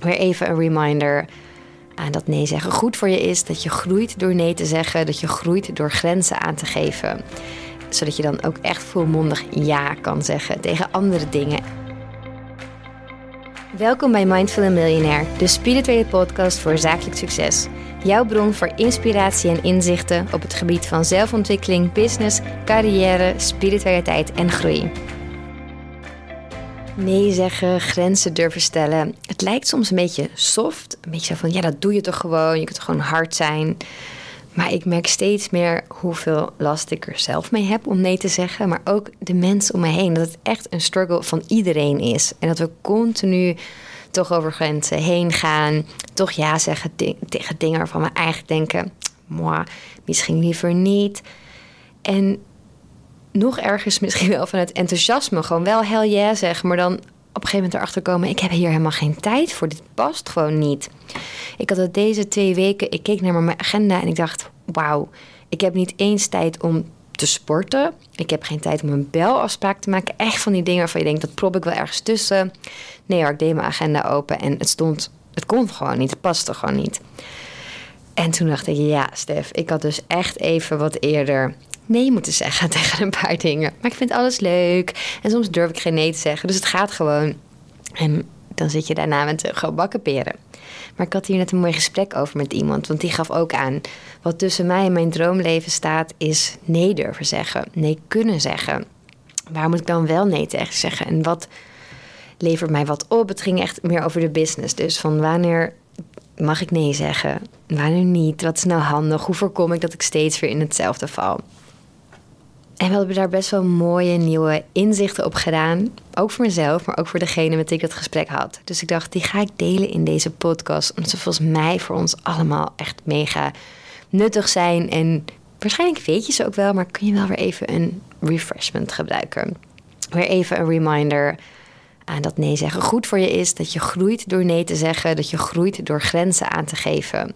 Weer even een reminder aan dat nee zeggen goed voor je is. Dat je groeit door nee te zeggen. Dat je groeit door grenzen aan te geven. Zodat je dan ook echt volmondig ja kan zeggen tegen andere dingen. Welkom bij Mindful and Millionaire, de spirituele podcast voor zakelijk succes. Jouw bron voor inspiratie en inzichten op het gebied van zelfontwikkeling, business, carrière, spiritualiteit en groei. Nee zeggen, grenzen durven stellen. Het lijkt soms een beetje soft. Een beetje zo van, ja, dat doe je toch gewoon. Je kunt gewoon hard zijn. Maar ik merk steeds meer hoeveel last ik er zelf mee heb om nee te zeggen. Maar ook de mensen om me heen. Dat het echt een struggle van iedereen is. En dat we continu toch over grenzen heen gaan. Toch ja zeggen tegen dingen waarvan we eigenlijk denken... Moi, misschien liever niet. En nog ergens misschien wel van het enthousiasme. Gewoon wel hell yeah zeggen, maar dan op een gegeven moment erachter komen... ik heb hier helemaal geen tijd voor, dit past gewoon niet. Ik had het deze twee weken, ik keek naar mijn agenda en ik dacht... wauw, ik heb niet eens tijd om te sporten. Ik heb geen tijd om een belafspraak te maken. Echt van die dingen waarvan je denkt, dat prop ik wel ergens tussen. Nee ik deed mijn agenda open en het stond... het kon gewoon niet, het paste gewoon niet. En toen dacht ik, ja, Stef, ik had dus echt even wat eerder nee moeten zeggen tegen een paar dingen. Maar ik vind alles leuk. En soms durf ik geen nee te zeggen. Dus het gaat gewoon. En dan zit je daarna met gebakken peren. Maar ik had hier net een mooi gesprek over met iemand. Want die gaf ook aan. Wat tussen mij en mijn droomleven staat, is nee durven zeggen. Nee kunnen zeggen. Waar moet ik dan wel nee tegen zeggen? En wat levert mij wat op? Het ging echt meer over de business. Dus van wanneer mag ik nee zeggen? Wanneer niet? Wat is nou handig? Hoe voorkom ik dat ik steeds weer in hetzelfde val? En we hebben daar best wel mooie nieuwe inzichten op gedaan. Ook voor mezelf, maar ook voor degene met wie ik het gesprek had. Dus ik dacht, die ga ik delen in deze podcast. Omdat ze volgens mij voor ons allemaal echt mega nuttig zijn. En waarschijnlijk weet je ze ook wel, maar kun je wel weer even een refreshment gebruiken. Weer even een reminder aan dat nee zeggen goed voor je is. Dat je groeit door nee te zeggen. Dat je groeit door grenzen aan te geven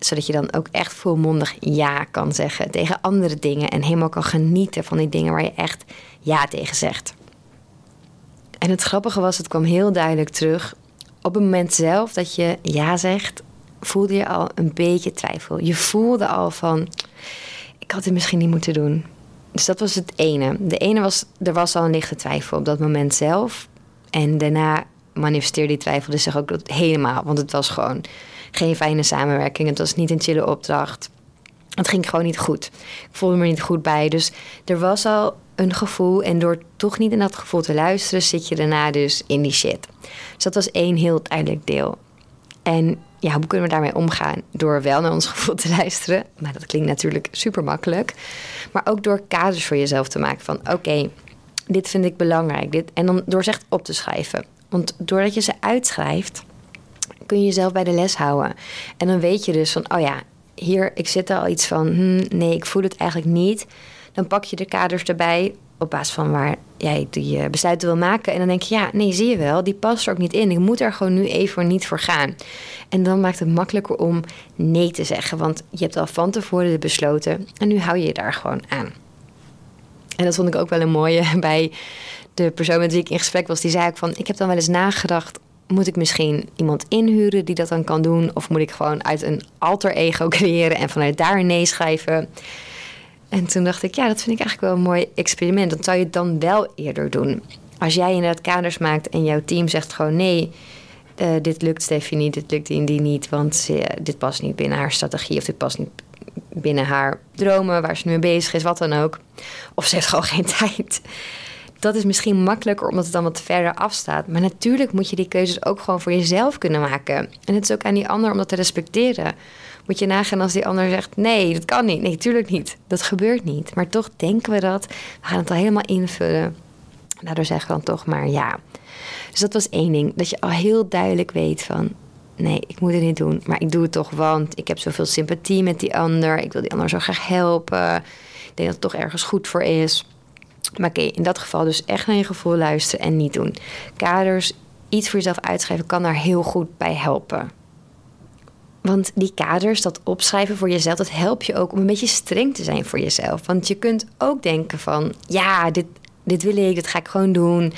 zodat je dan ook echt volmondig ja kan zeggen tegen andere dingen. En helemaal kan genieten van die dingen waar je echt ja tegen zegt. En het grappige was, het kwam heel duidelijk terug. Op het moment zelf dat je ja zegt, voelde je al een beetje twijfel. Je voelde al van, ik had het misschien niet moeten doen. Dus dat was het ene. De ene was, er was al een lichte twijfel op dat moment zelf. En daarna manifesteerde die twijfel dus zich ook helemaal. Want het was gewoon geen fijne samenwerking. Het was niet een chille opdracht. Het ging gewoon niet goed. Ik voelde me niet goed bij. Dus er was al een gevoel. En door toch niet in dat gevoel te luisteren, zit je daarna dus in die shit. Dus dat was één heel duidelijk deel. En ja, hoe kunnen we daarmee omgaan? Door wel naar ons gevoel te luisteren. Maar dat klinkt natuurlijk super makkelijk. Maar ook door kaders voor jezelf te maken van oké, dit vind ik belangrijk. Dit, en dan door ze echt op te schrijven. Want doordat je ze uitschrijft, kun je jezelf bij de les houden. En dan weet je dus van, oh ja, hier, ik zit al iets van, hmm, nee, ik voel het eigenlijk niet. Dan pak je de kaders erbij op basis van waar jij die eh, besluiten wil maken. En dan denk je, ja, nee, zie je wel, die past er ook niet in. Ik moet er gewoon nu even niet voor gaan. En dan maakt het makkelijker om nee te zeggen. Want je hebt al van tevoren besloten en nu hou je je daar gewoon aan. En dat vond ik ook wel een mooie bij de persoon met wie ik in gesprek was. Die zei ook van, ik heb dan wel eens nagedacht moet ik misschien iemand inhuren die dat dan kan doen? Of moet ik gewoon uit een alter ego creëren en vanuit daar nee schrijven? En toen dacht ik, ja, dat vind ik eigenlijk wel een mooi experiment. Dat zou je het dan wel eerder doen. Als jij inderdaad kaders maakt en jouw team zegt gewoon nee, uh, dit lukt Steffi niet, dit lukt die niet, want dit past niet binnen haar strategie of dit past niet binnen haar dromen, waar ze nu mee bezig is, wat dan ook. Of ze heeft gewoon geen tijd dat is misschien makkelijker omdat het dan wat verder afstaat. Maar natuurlijk moet je die keuzes ook gewoon voor jezelf kunnen maken. En het is ook aan die ander om dat te respecteren. Moet je nagaan als die ander zegt: nee, dat kan niet. Nee, natuurlijk niet. Dat gebeurt niet. Maar toch denken we dat. We gaan het al helemaal invullen. Daardoor zeggen we dan toch maar ja. Dus dat was één ding. Dat je al heel duidelijk weet van nee, ik moet het niet doen. Maar ik doe het toch, want ik heb zoveel sympathie met die ander. Ik wil die ander zo graag helpen. Ik denk dat het toch ergens goed voor is. Maar oké, in dat geval dus echt naar je gevoel luisteren en niet doen. Kaders, iets voor jezelf uitschrijven, kan daar heel goed bij helpen. Want die kaders, dat opschrijven voor jezelf, dat helpt je ook om een beetje streng te zijn voor jezelf. Want je kunt ook denken van, ja, dit dit wil ik, dat ga ik gewoon doen.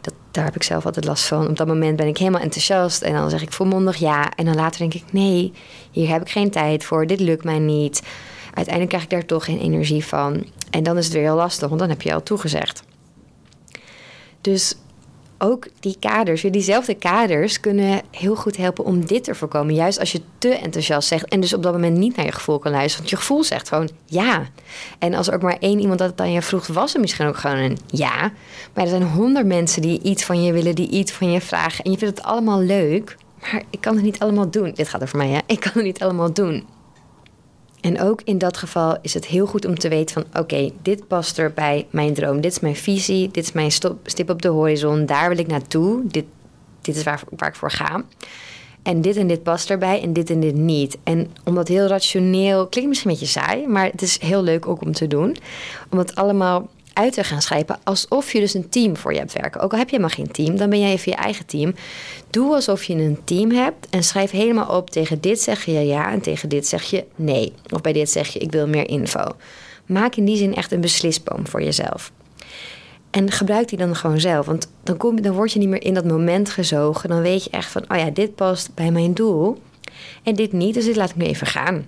Dat, daar heb ik zelf altijd last van. Op dat moment ben ik helemaal enthousiast en dan zeg ik volmondig ja. En dan later denk ik, nee, hier heb ik geen tijd voor, dit lukt mij niet. Uiteindelijk krijg ik daar toch geen energie van. En dan is het weer heel lastig, want dan heb je al toegezegd. Dus ook die kaders, diezelfde kaders, kunnen heel goed helpen om dit te voorkomen. Juist als je te enthousiast zegt en dus op dat moment niet naar je gevoel kan luisteren. Want je gevoel zegt gewoon ja. En als er ook maar één iemand dat het aan je vroeg, was er misschien ook gewoon een ja. Maar er zijn honderd mensen die iets van je willen, die iets van je vragen. En je vindt het allemaal leuk, maar ik kan het niet allemaal doen. Dit gaat er voor mij, hè? Ik kan het niet allemaal doen. En ook in dat geval is het heel goed om te weten van oké, dit past er bij mijn droom. Dit is mijn visie, dit is mijn stip op de horizon, daar wil ik naartoe. Dit, dit is waar, waar ik voor ga. En dit en dit past erbij en dit en dit niet. En omdat heel rationeel, klinkt misschien een beetje saai, maar het is heel leuk ook om te doen. Om het allemaal uit te gaan schrijven alsof je dus een team voor je hebt werken. Ook al heb je helemaal geen team, dan ben jij even je eigen team. Doe alsof je een team hebt en schrijf helemaal op tegen dit zeg je ja en tegen dit zeg je nee. Of bij dit zeg je ik wil meer info. Maak in die zin echt een beslisboom voor jezelf. En gebruik die dan gewoon zelf. Want dan, kom, dan word je niet meer in dat moment gezogen. Dan weet je echt van, oh ja, dit past bij mijn doel. En dit niet, dus dit laat ik nu even gaan.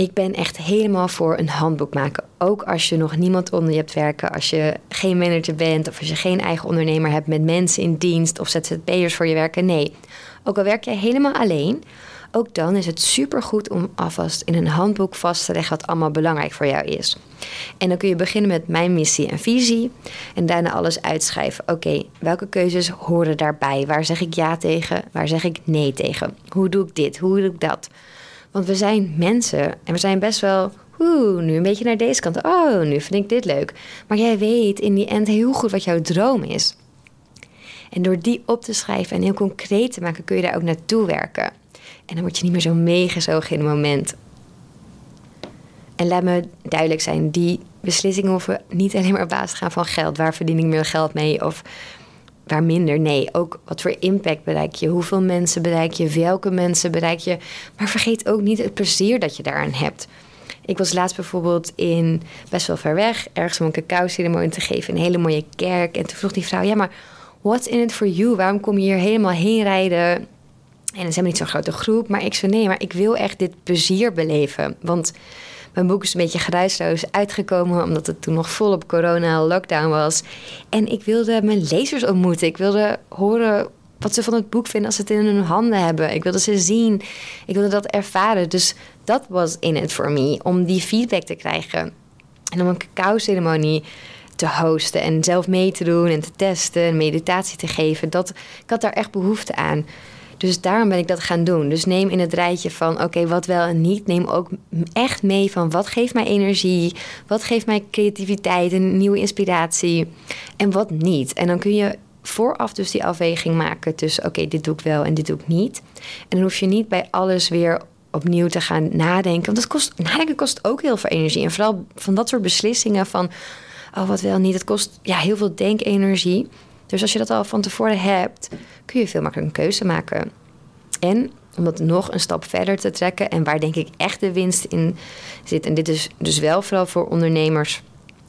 Ik ben echt helemaal voor een handboek maken. Ook als je nog niemand onder je hebt werken, als je geen manager bent of als je geen eigen ondernemer hebt met mensen in dienst of ZZP'ers voor je werken. Nee, ook al werk jij helemaal alleen, ook dan is het supergoed om alvast in een handboek vast te leggen wat allemaal belangrijk voor jou is. En dan kun je beginnen met mijn missie en visie en daarna alles uitschrijven. Oké, welke keuzes horen daarbij? Waar zeg ik ja tegen? Waar zeg ik nee tegen? Hoe doe ik dit? Hoe doe ik dat? Want we zijn mensen en we zijn best wel, oeh, nu een beetje naar deze kant. Oh, nu vind ik dit leuk. Maar jij weet in die end heel goed wat jouw droom is. En door die op te schrijven en heel concreet te maken, kun je daar ook naartoe werken. En dan word je niet meer zo meegezogen in het moment. En laat me duidelijk zijn, die beslissingen hoeven niet alleen maar op basis te gaan van geld. Waar verdien ik meer geld mee? Of waar minder. Nee, ook wat voor impact bereik je? Hoeveel mensen bereik je? Welke mensen bereik je? Maar vergeet ook niet het plezier dat je daaraan hebt. Ik was laatst bijvoorbeeld in best wel ver weg, ergens om een cacao-ceremonie te geven, een hele mooie kerk. En toen vroeg die vrouw: Ja, maar what's in it for you? Waarom kom je hier helemaal heen rijden? En het is helemaal niet zo'n grote groep. Maar ik zei: Nee, maar ik wil echt dit plezier beleven. Want mijn boek is een beetje geruisloos uitgekomen, omdat het toen nog volop corona lockdown was. En ik wilde mijn lezers ontmoeten. Ik wilde horen wat ze van het boek vinden als ze het in hun handen hebben. Ik wilde ze zien. Ik wilde dat ervaren. Dus dat was in it for me, om die feedback te krijgen. En om een cacao-ceremonie te hosten en zelf mee te doen en te testen en meditatie te geven. Dat, ik had daar echt behoefte aan. Dus daarom ben ik dat gaan doen. Dus neem in het rijtje van oké, wat wel en niet. Neem ook echt mee van wat geeft mij energie, wat geeft mij creativiteit en nieuwe inspiratie en wat niet. En dan kun je vooraf dus die afweging maken tussen oké, dit doe ik wel en dit doe ik niet. En dan hoef je niet bij alles weer opnieuw te gaan nadenken. Want dat kost, nadenken kost ook heel veel energie. En vooral van dat soort beslissingen van oh, wat wel niet. Het kost ja, heel veel denkenergie. Dus als je dat al van tevoren hebt, kun je veel makkelijker een keuze maken. En om dat nog een stap verder te trekken en waar denk ik echt de winst in zit. En dit is dus wel vooral voor ondernemers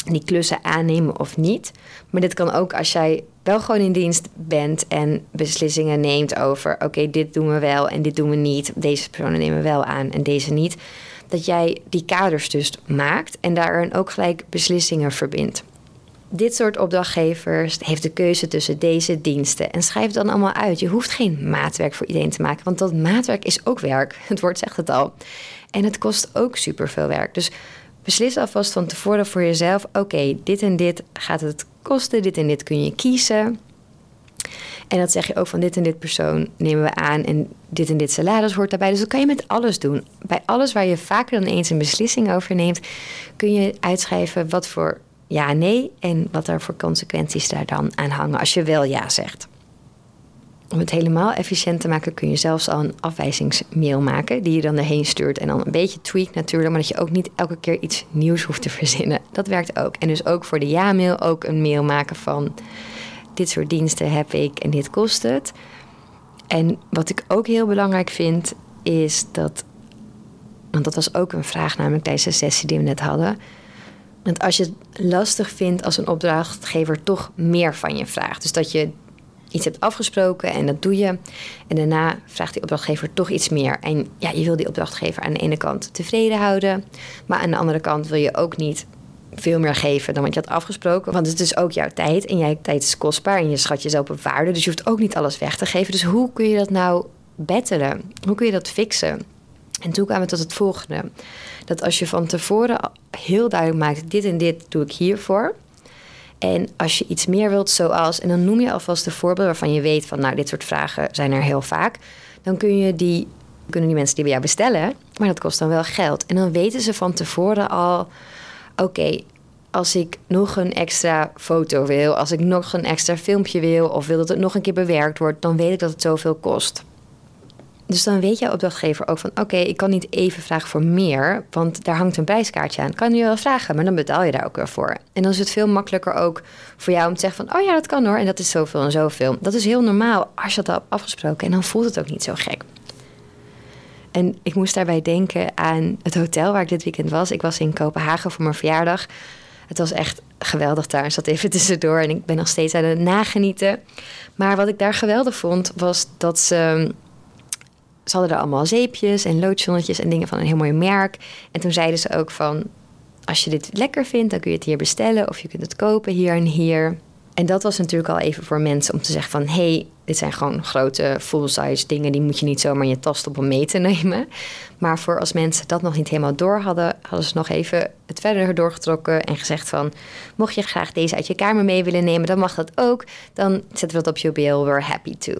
die klussen aannemen of niet. Maar dit kan ook als jij wel gewoon in dienst bent en beslissingen neemt over: oké, dit doen we wel en dit doen we niet. Deze personen nemen we wel aan en deze niet. Dat jij die kaders dus maakt en daarin ook gelijk beslissingen verbindt dit soort opdrachtgevers heeft de keuze tussen deze diensten. En schrijf dan allemaal uit. Je hoeft geen maatwerk voor iedereen te maken, want dat maatwerk is ook werk. Het woord zegt het al. En het kost ook superveel werk. Dus beslis alvast van tevoren voor jezelf: oké, dit en dit gaat het kosten, dit en dit kun je kiezen. En dat zeg je ook van dit en dit persoon nemen we aan en dit en dit salaris hoort daarbij. Dus dat kan je met alles doen. Bij alles waar je vaker dan eens een beslissing over neemt, kun je uitschrijven wat voor ja, nee en wat er voor consequenties daar dan aan hangen als je wel ja zegt. Om het helemaal efficiënt te maken kun je zelfs al een afwijzingsmail maken die je dan erheen stuurt en dan een beetje tweak natuurlijk, maar dat je ook niet elke keer iets nieuws hoeft te verzinnen. Dat werkt ook. En dus ook voor de ja-mail ook een mail maken van dit soort diensten heb ik en dit kost het. En wat ik ook heel belangrijk vind is dat, want dat was ook een vraag namelijk tijdens de sessie die we net hadden Want als je het lastig vindt als een opdrachtgever toch meer van je vraagt. Dus dat je iets hebt afgesproken en dat doe je. En daarna vraagt die opdrachtgever toch iets meer. En ja, je wil die opdrachtgever aan de ene kant tevreden houden. Maar aan de andere kant wil je ook niet veel meer geven dan wat je had afgesproken. Want het is ook jouw tijd en jouw tijd is kostbaar en je schat jezelf op waarde. Dus je hoeft ook niet alles weg te geven. Dus hoe kun je dat nou bettelen? Hoe kun je dat fixen? En toen kwamen we tot het volgende. Dat als je van tevoren heel duidelijk maakt... dit en dit doe ik hiervoor... En als je iets meer wilt, zoals, en dan noem je alvast de voorbeelden waarvan je weet van, nou, dit soort vragen zijn er heel vaak, dan kun je die, kunnen die mensen die bij jou bestellen, maar dat kost dan wel geld. En dan weten ze van tevoren al, oké, als ik nog een extra foto wil, als ik nog een extra filmpje wil, of wil dat het nog een keer bewerkt wordt, dan weet ik dat het zoveel kost. Dus dan weet jouw opdrachtgever ook van: oké, ik kan niet even vragen voor meer, want daar hangt een prijskaartje aan. Kan je wel vragen, maar dan betaal je daar ook weer voor. En dan is het veel makkelijker ook voor jou om te zeggen van: oh ja, dat kan hoor, en dat is zoveel en zoveel. Dat is heel normaal als je dat hebt afgesproken en dan voelt het ook niet zo gek. En ik moest daarbij denken aan het hotel waar ik dit weekend was. Ik was in Kopenhagen voor mijn verjaardag. Het was echt geweldig daar. Ik zat even tussendoor en ik ben nog steeds aan het nagenieten. Maar wat ik daar geweldig vond, was dat ze ze hadden er allemaal zeepjes en lotionnetjes en dingen van een heel mooi merk. En toen zeiden ze ook van, als je dit lekker vindt, dan kun je het hier bestellen of je kunt het kopen hier en hier. En dat was natuurlijk al even voor mensen om te zeggen van... hé, hey, dit zijn gewoon grote full-size dingen... die moet je niet zomaar in je tas op om mee te nemen. Maar voor als mensen dat nog niet helemaal door hadden... hadden ze nog even het verder doorgetrokken en gezegd van... mocht je graag deze uit je kamer mee willen nemen, dan mag dat ook. Dan zetten we dat op je bill, we're happy to.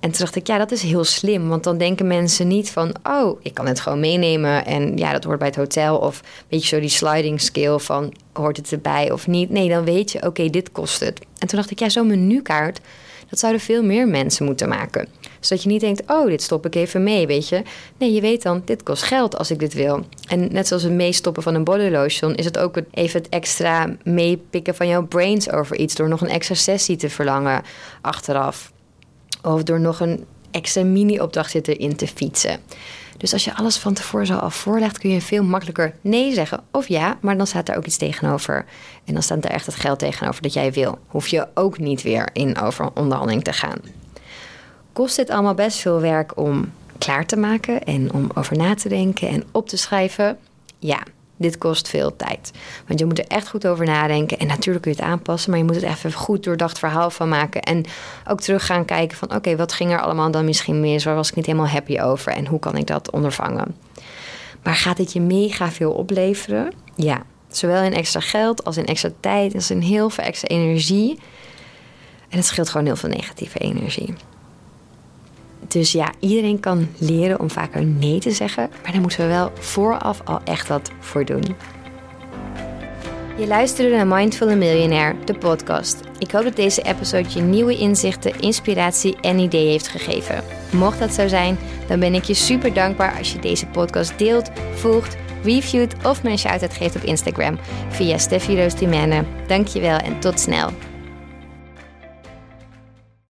En toen dacht ik, ja, dat is heel slim. Want dan denken mensen niet van, oh, ik kan het gewoon meenemen. En ja, dat hoort bij het hotel. Of weet je zo die sliding scale van, hoort het erbij of niet? Nee, dan weet je, oké, dit kost het. En toen dacht ik, ja, zo'n menukaart, dat zouden veel meer mensen moeten maken. Zodat je niet denkt, oh, dit stop ik even mee, weet je. Nee, je weet dan, dit kost geld als ik dit wil. En net zoals het meestoppen van een body lotion... is het ook even het extra meepikken van jouw brains over iets... door nog een extra sessie te verlangen achteraf. Of door nog een extra mini-opdracht erin te fietsen. Dus als je alles van tevoren zo al voorlegt, kun je veel makkelijker nee zeggen of ja, maar dan staat er ook iets tegenover. En dan staat er echt het geld tegenover dat jij wil. Hoef je ook niet weer in over onderhandeling te gaan. Kost dit allemaal best veel werk om klaar te maken en om over na te denken en op te schrijven? Ja, dit kost veel tijd. Want je moet er echt goed over nadenken. En natuurlijk kun je het aanpassen, maar je moet het even goed doordacht verhaal van maken. En ook terug gaan kijken van oké, wat ging er allemaal dan misschien mis? Waar was ik niet helemaal happy over? En hoe kan ik dat ondervangen? Maar gaat dit je mega veel opleveren? Ja, zowel in extra geld als in extra tijd, als in heel veel extra energie. En het scheelt gewoon heel veel negatieve energie. Dus ja, iedereen kan leren om vaker nee te zeggen, maar daar moeten we wel vooraf al echt wat voor doen. Je luisterde naar Mindful Millionaire, de podcast. Ik hoop dat deze episode je nieuwe inzichten, inspiratie en ideeën heeft gegeven. Mocht dat zo zijn, dan ben ik je super dankbaar als je deze podcast deelt, volgt, reviewt of een shout-out geeft op Instagram via Steffi Roos Dankjewel en tot snel.